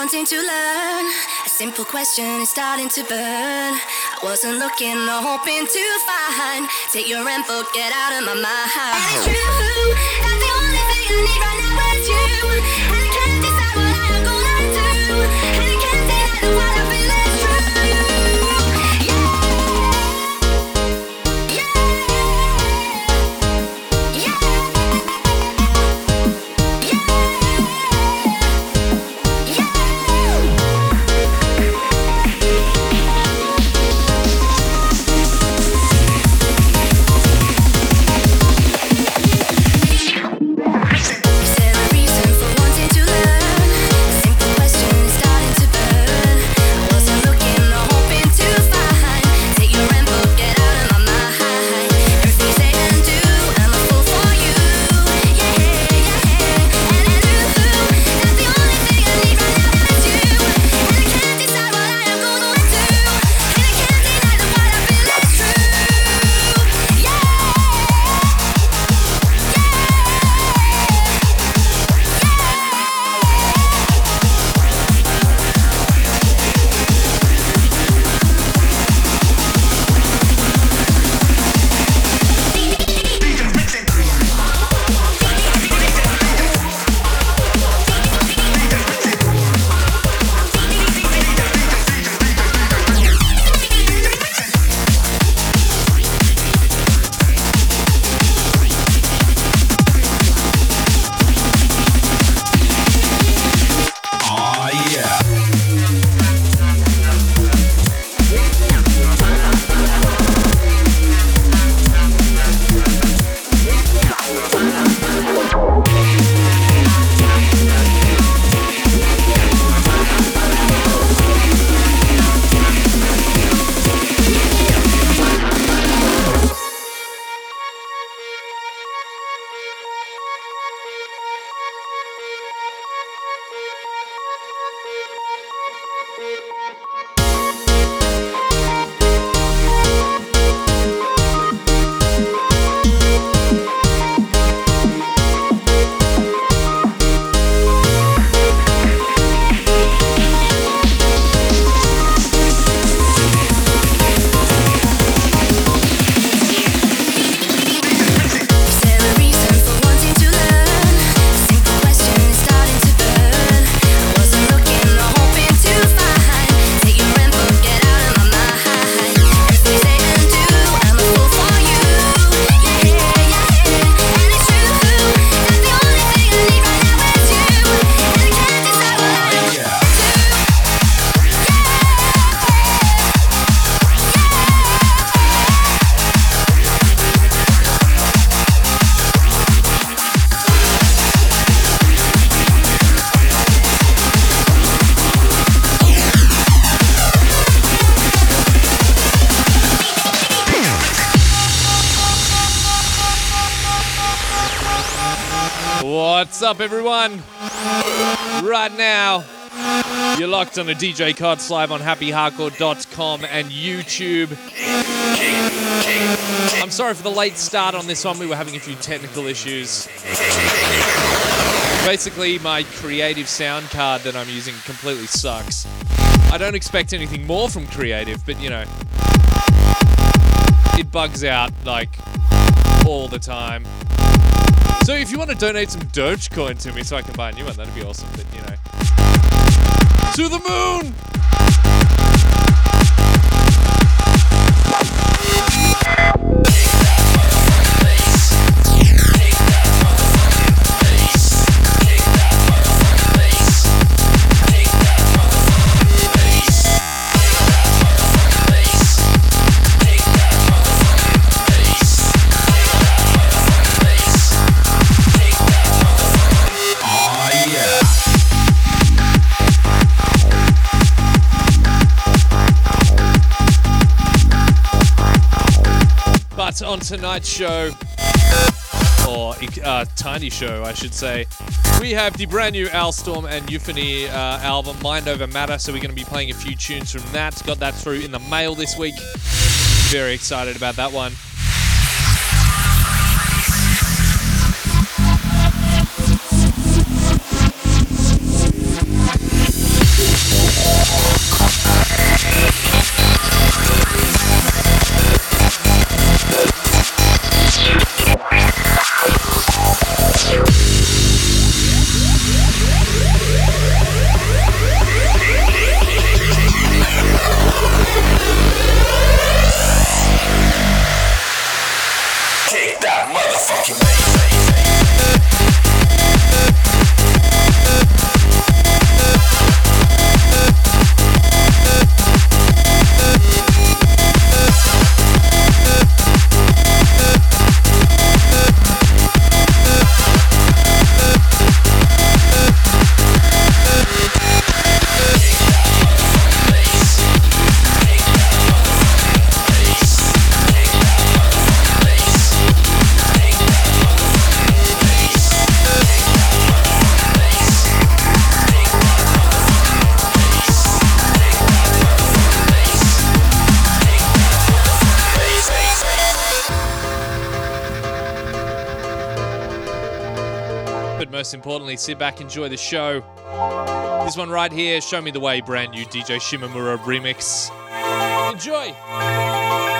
wanting to learn? A simple question is starting to burn. I wasn't looking or hoping to find. Take your info, get out of my mind. And it's true that the only thing I need right now up, everyone? Right now, you're locked on a DJ Cods live on happyhardcore.com and YouTube. I'm sorry for the late start on this one. We were having a few technical issues. Basically, my creative sound card that I'm using completely sucks. I don't expect anything more from creative, but you know, it bugs out like all the time. So if you want to donate some Dogecoin to me so I can buy a new one, that'd be awesome. But you know, to the moon. On tonight's show, or uh, tiny show, I should say, we have the brand new Al Storm and Euphony uh, album, Mind Over Matter. So we're going to be playing a few tunes from that. Got that through in the mail this week. Very excited about that one. Most importantly, sit back, enjoy the show. This one right here, Show Me the Way, brand new DJ Shimamura remix. Enjoy!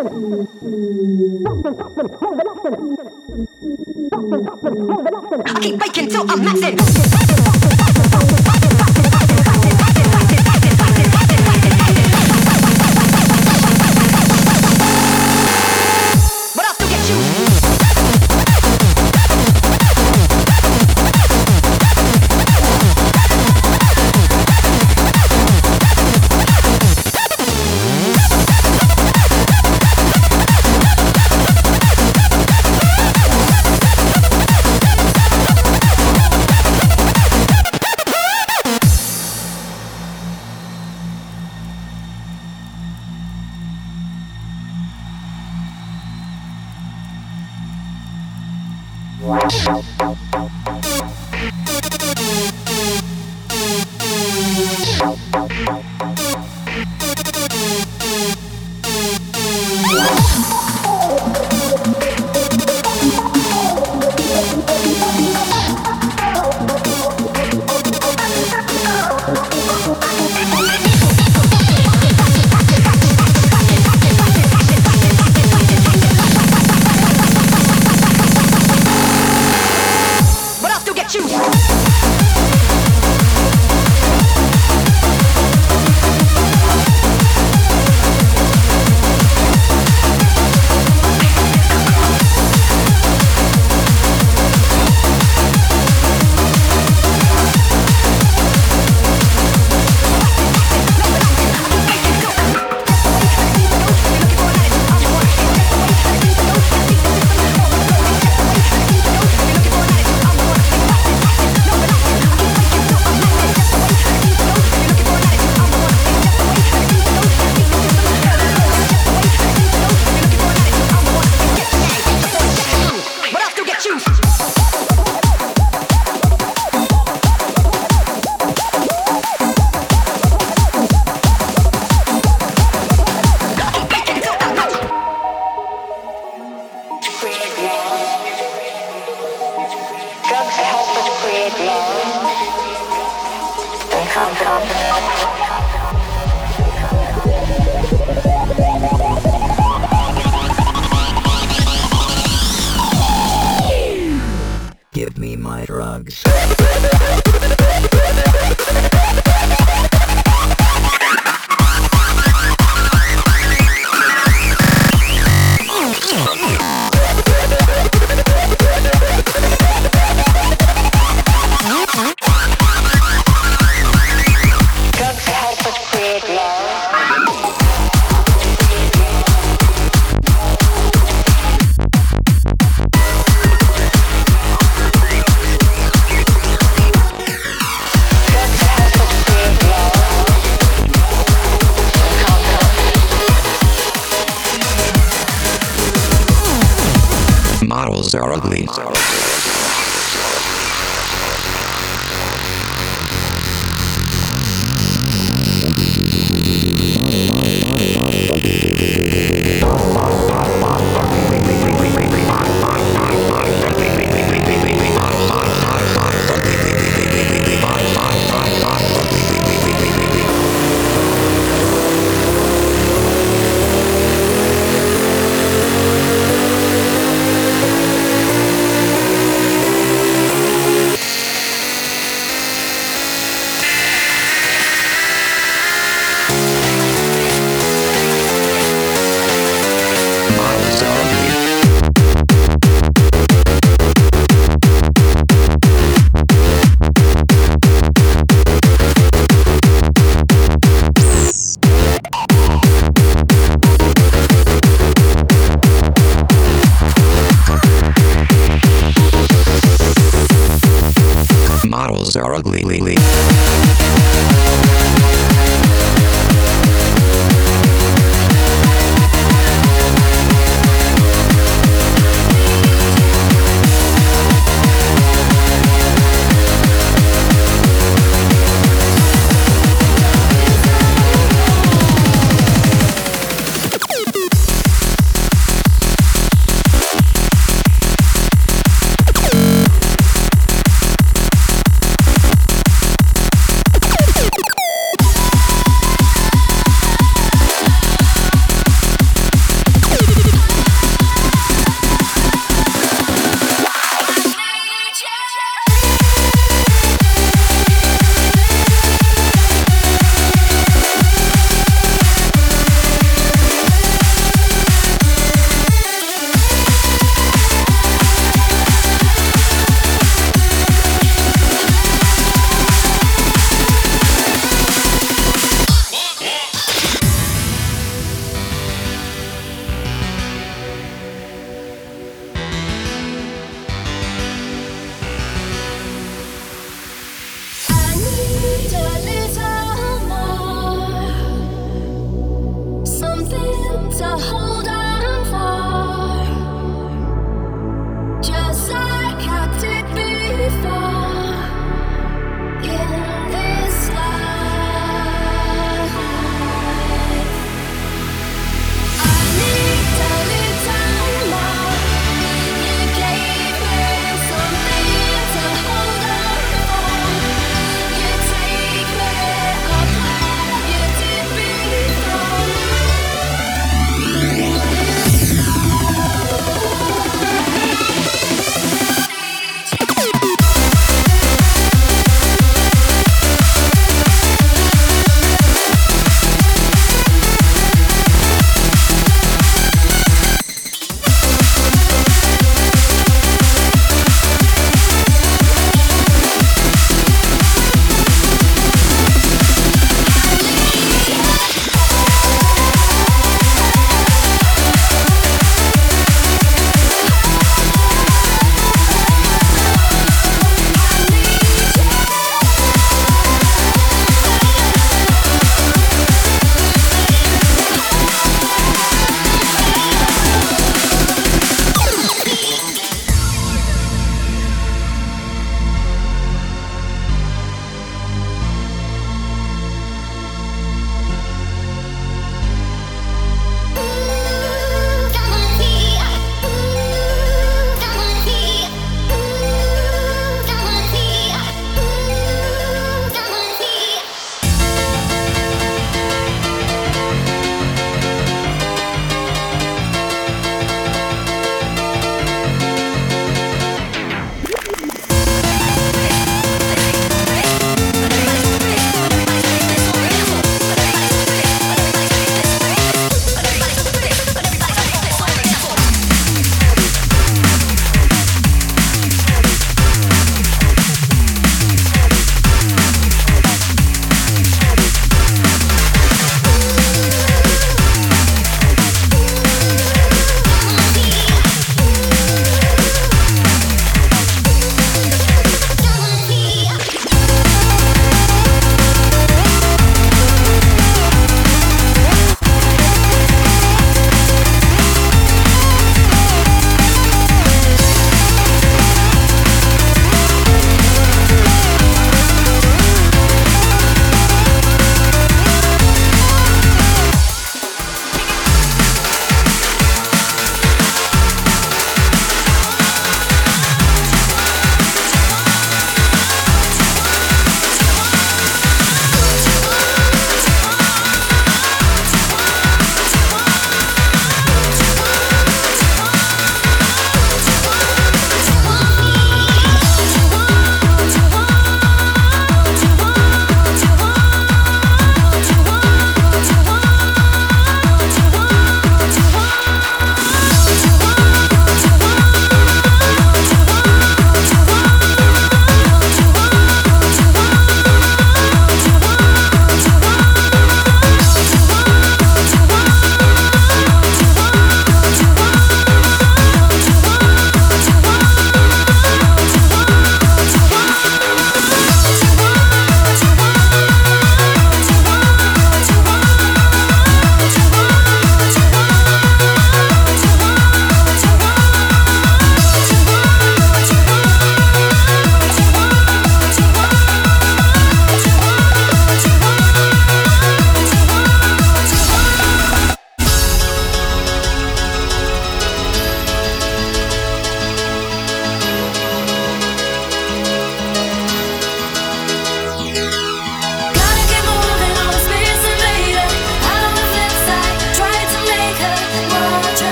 I keep faking till I'm maxing.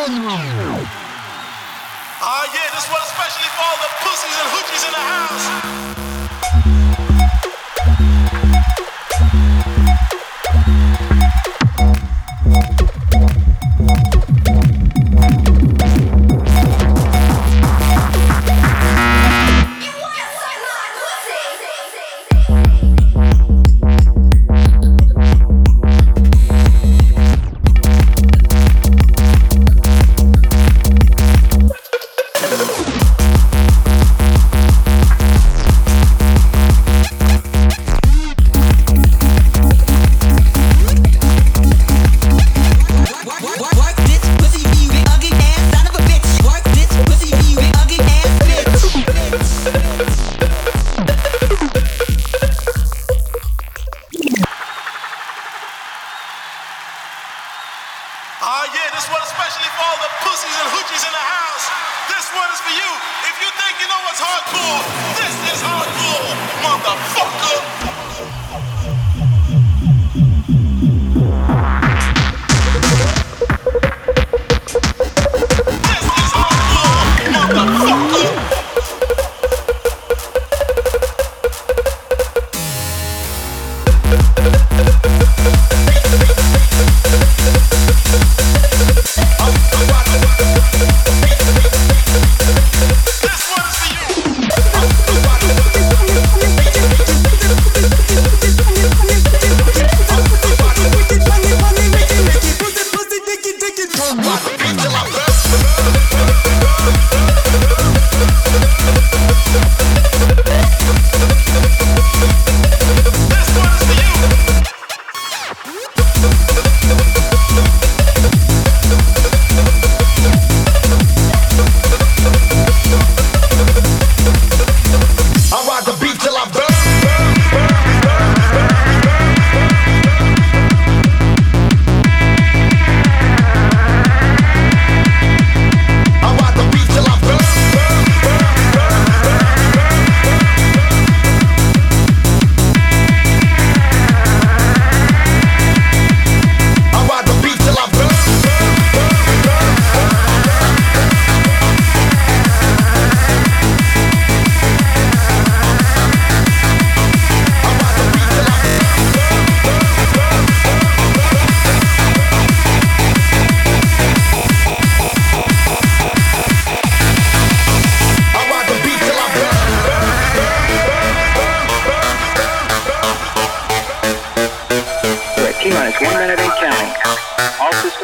Ah, uh, yeah, this one especially for all the pussies and hoochies in the house. Thank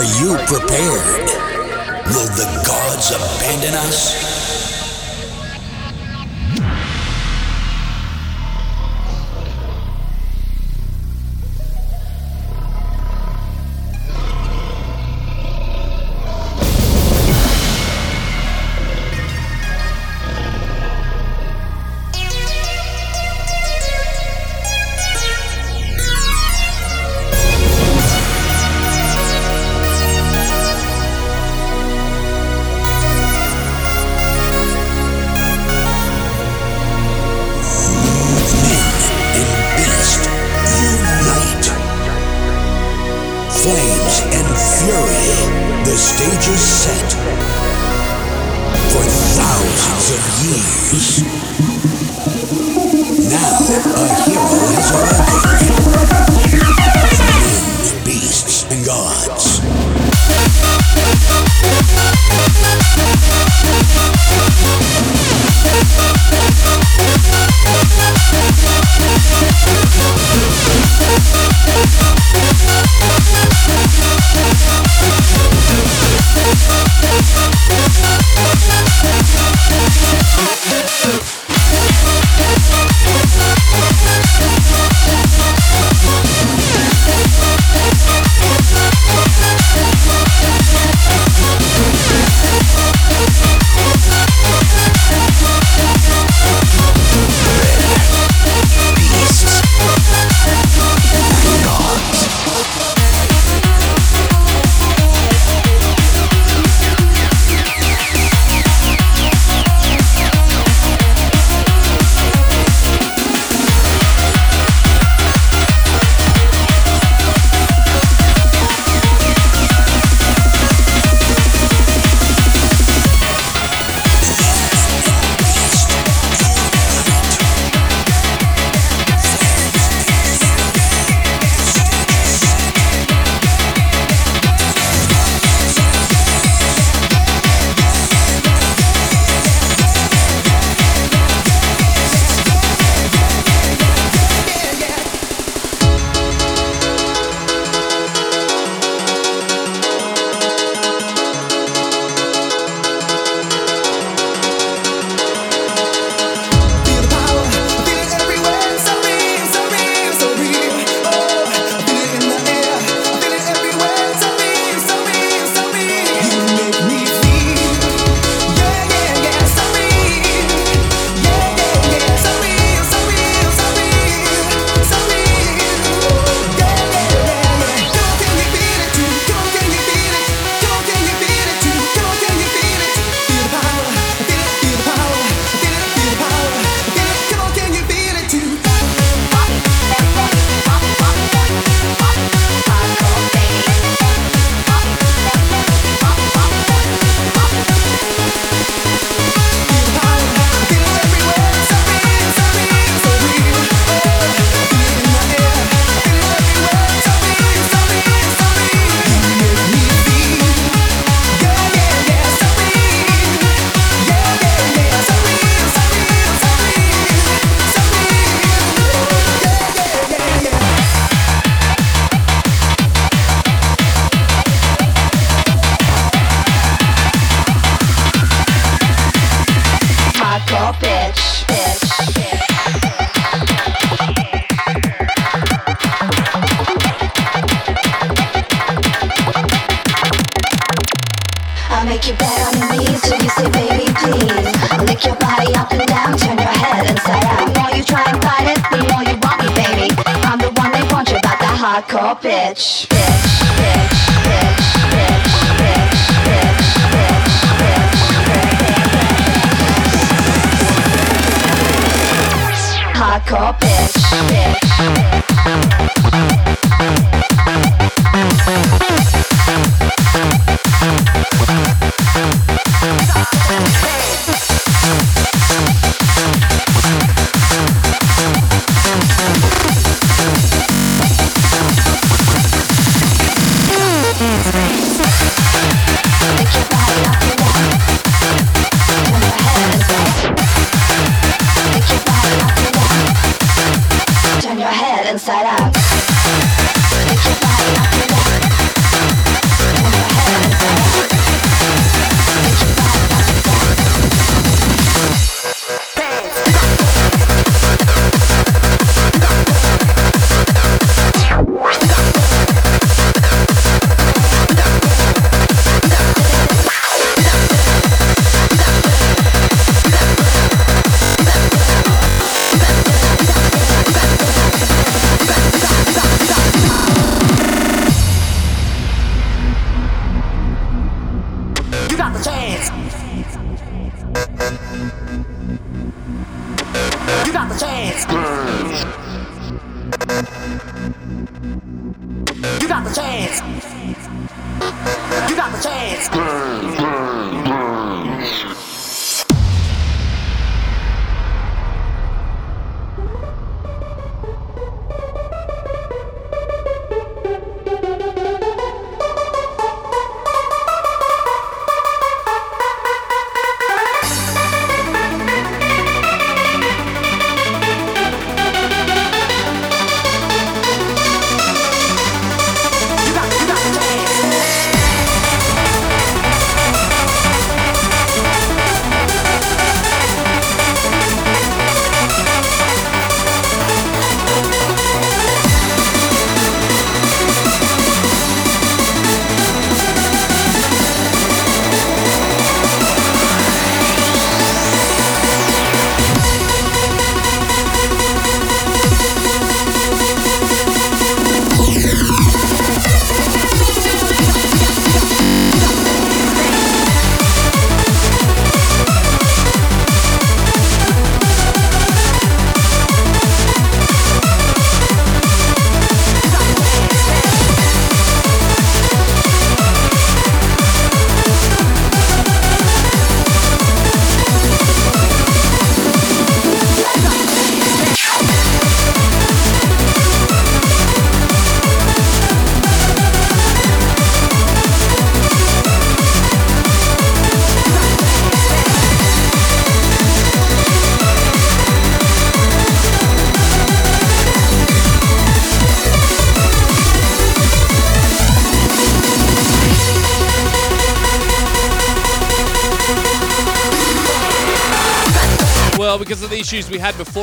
Are you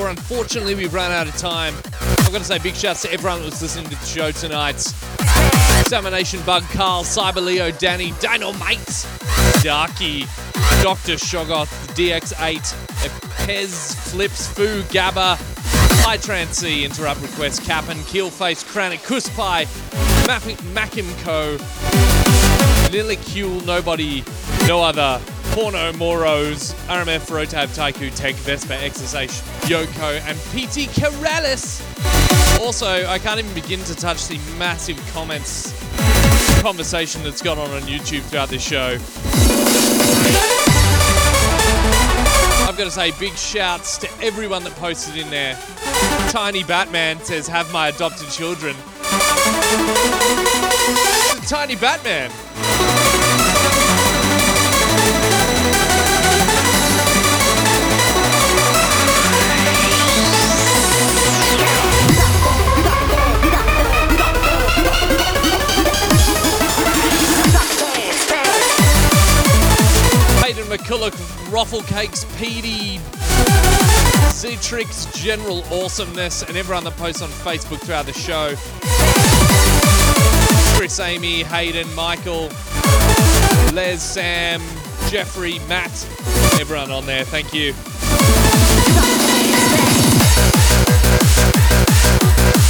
unfortunately, we've run out of time. I've got to say big shouts to everyone that was listening to the show tonight. Examination Bug, Carl, Cyber Leo, Danny, Dynamite, Darky, Dr. Shogoth, DX8, Pez, Flips, Foo, Gabba, High Interrupt Request, Cap'n, Keelface, Kranic, Kuspai, Makimco, Lilicule, Nobody, No Other, Porno Moros, RMF, Rotab, Taiku, Tech, Vespa, XSH, Yoko, and PT Karalis. Also, I can't even begin to touch the massive comments conversation that's gone on on YouTube throughout this show. I've got to say big shouts to everyone that posted in there. Tiny Batman says, Have my adopted children. Tiny Batman. McCulloch, Ruffle Cakes, Petey, Zetrix, General Awesomeness, and everyone that posts on Facebook throughout the show. Chris, Amy, Hayden, Michael, Les, Sam, Jeffrey, Matt, everyone on there. Thank you.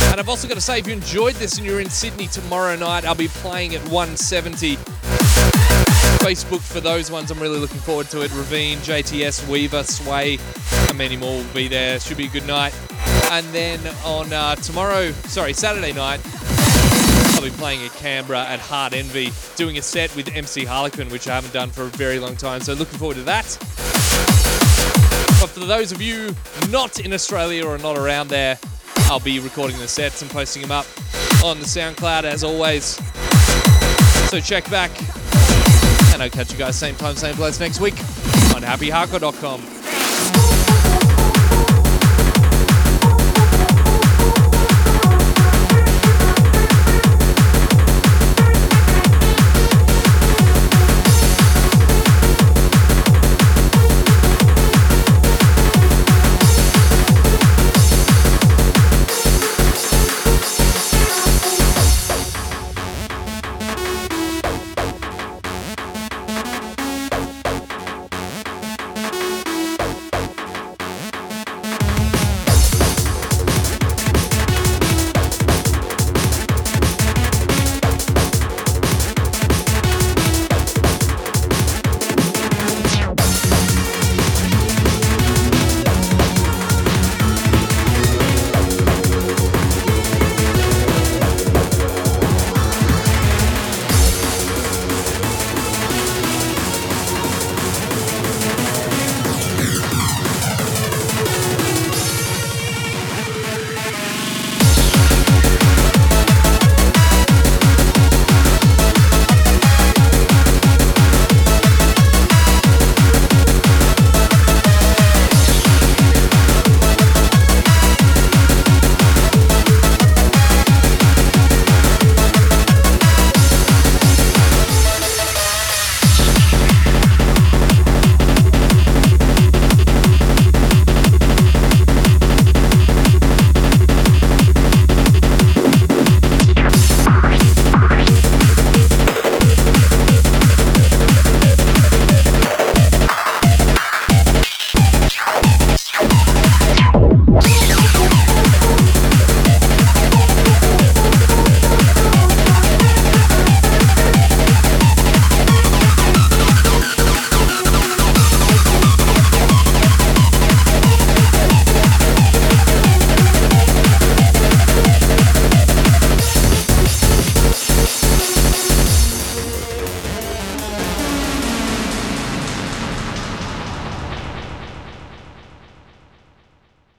And I've also got to say, if you enjoyed this and you're in Sydney tomorrow night, I'll be playing at 170. Facebook for those ones. I'm really looking forward to it. Ravine, JTS, Weaver, Sway, and many more will be there. Should be a good night. And then on uh, tomorrow, sorry, Saturday night, I'll be playing at Canberra at Hard Envy, doing a set with MC Harlequin, which I haven't done for a very long time. So looking forward to that. But for those of you not in Australia or not around there, I'll be recording the sets and posting them up on the SoundCloud as always. So check back. And I'll catch you guys same time, same place next week on happyhardcore.com.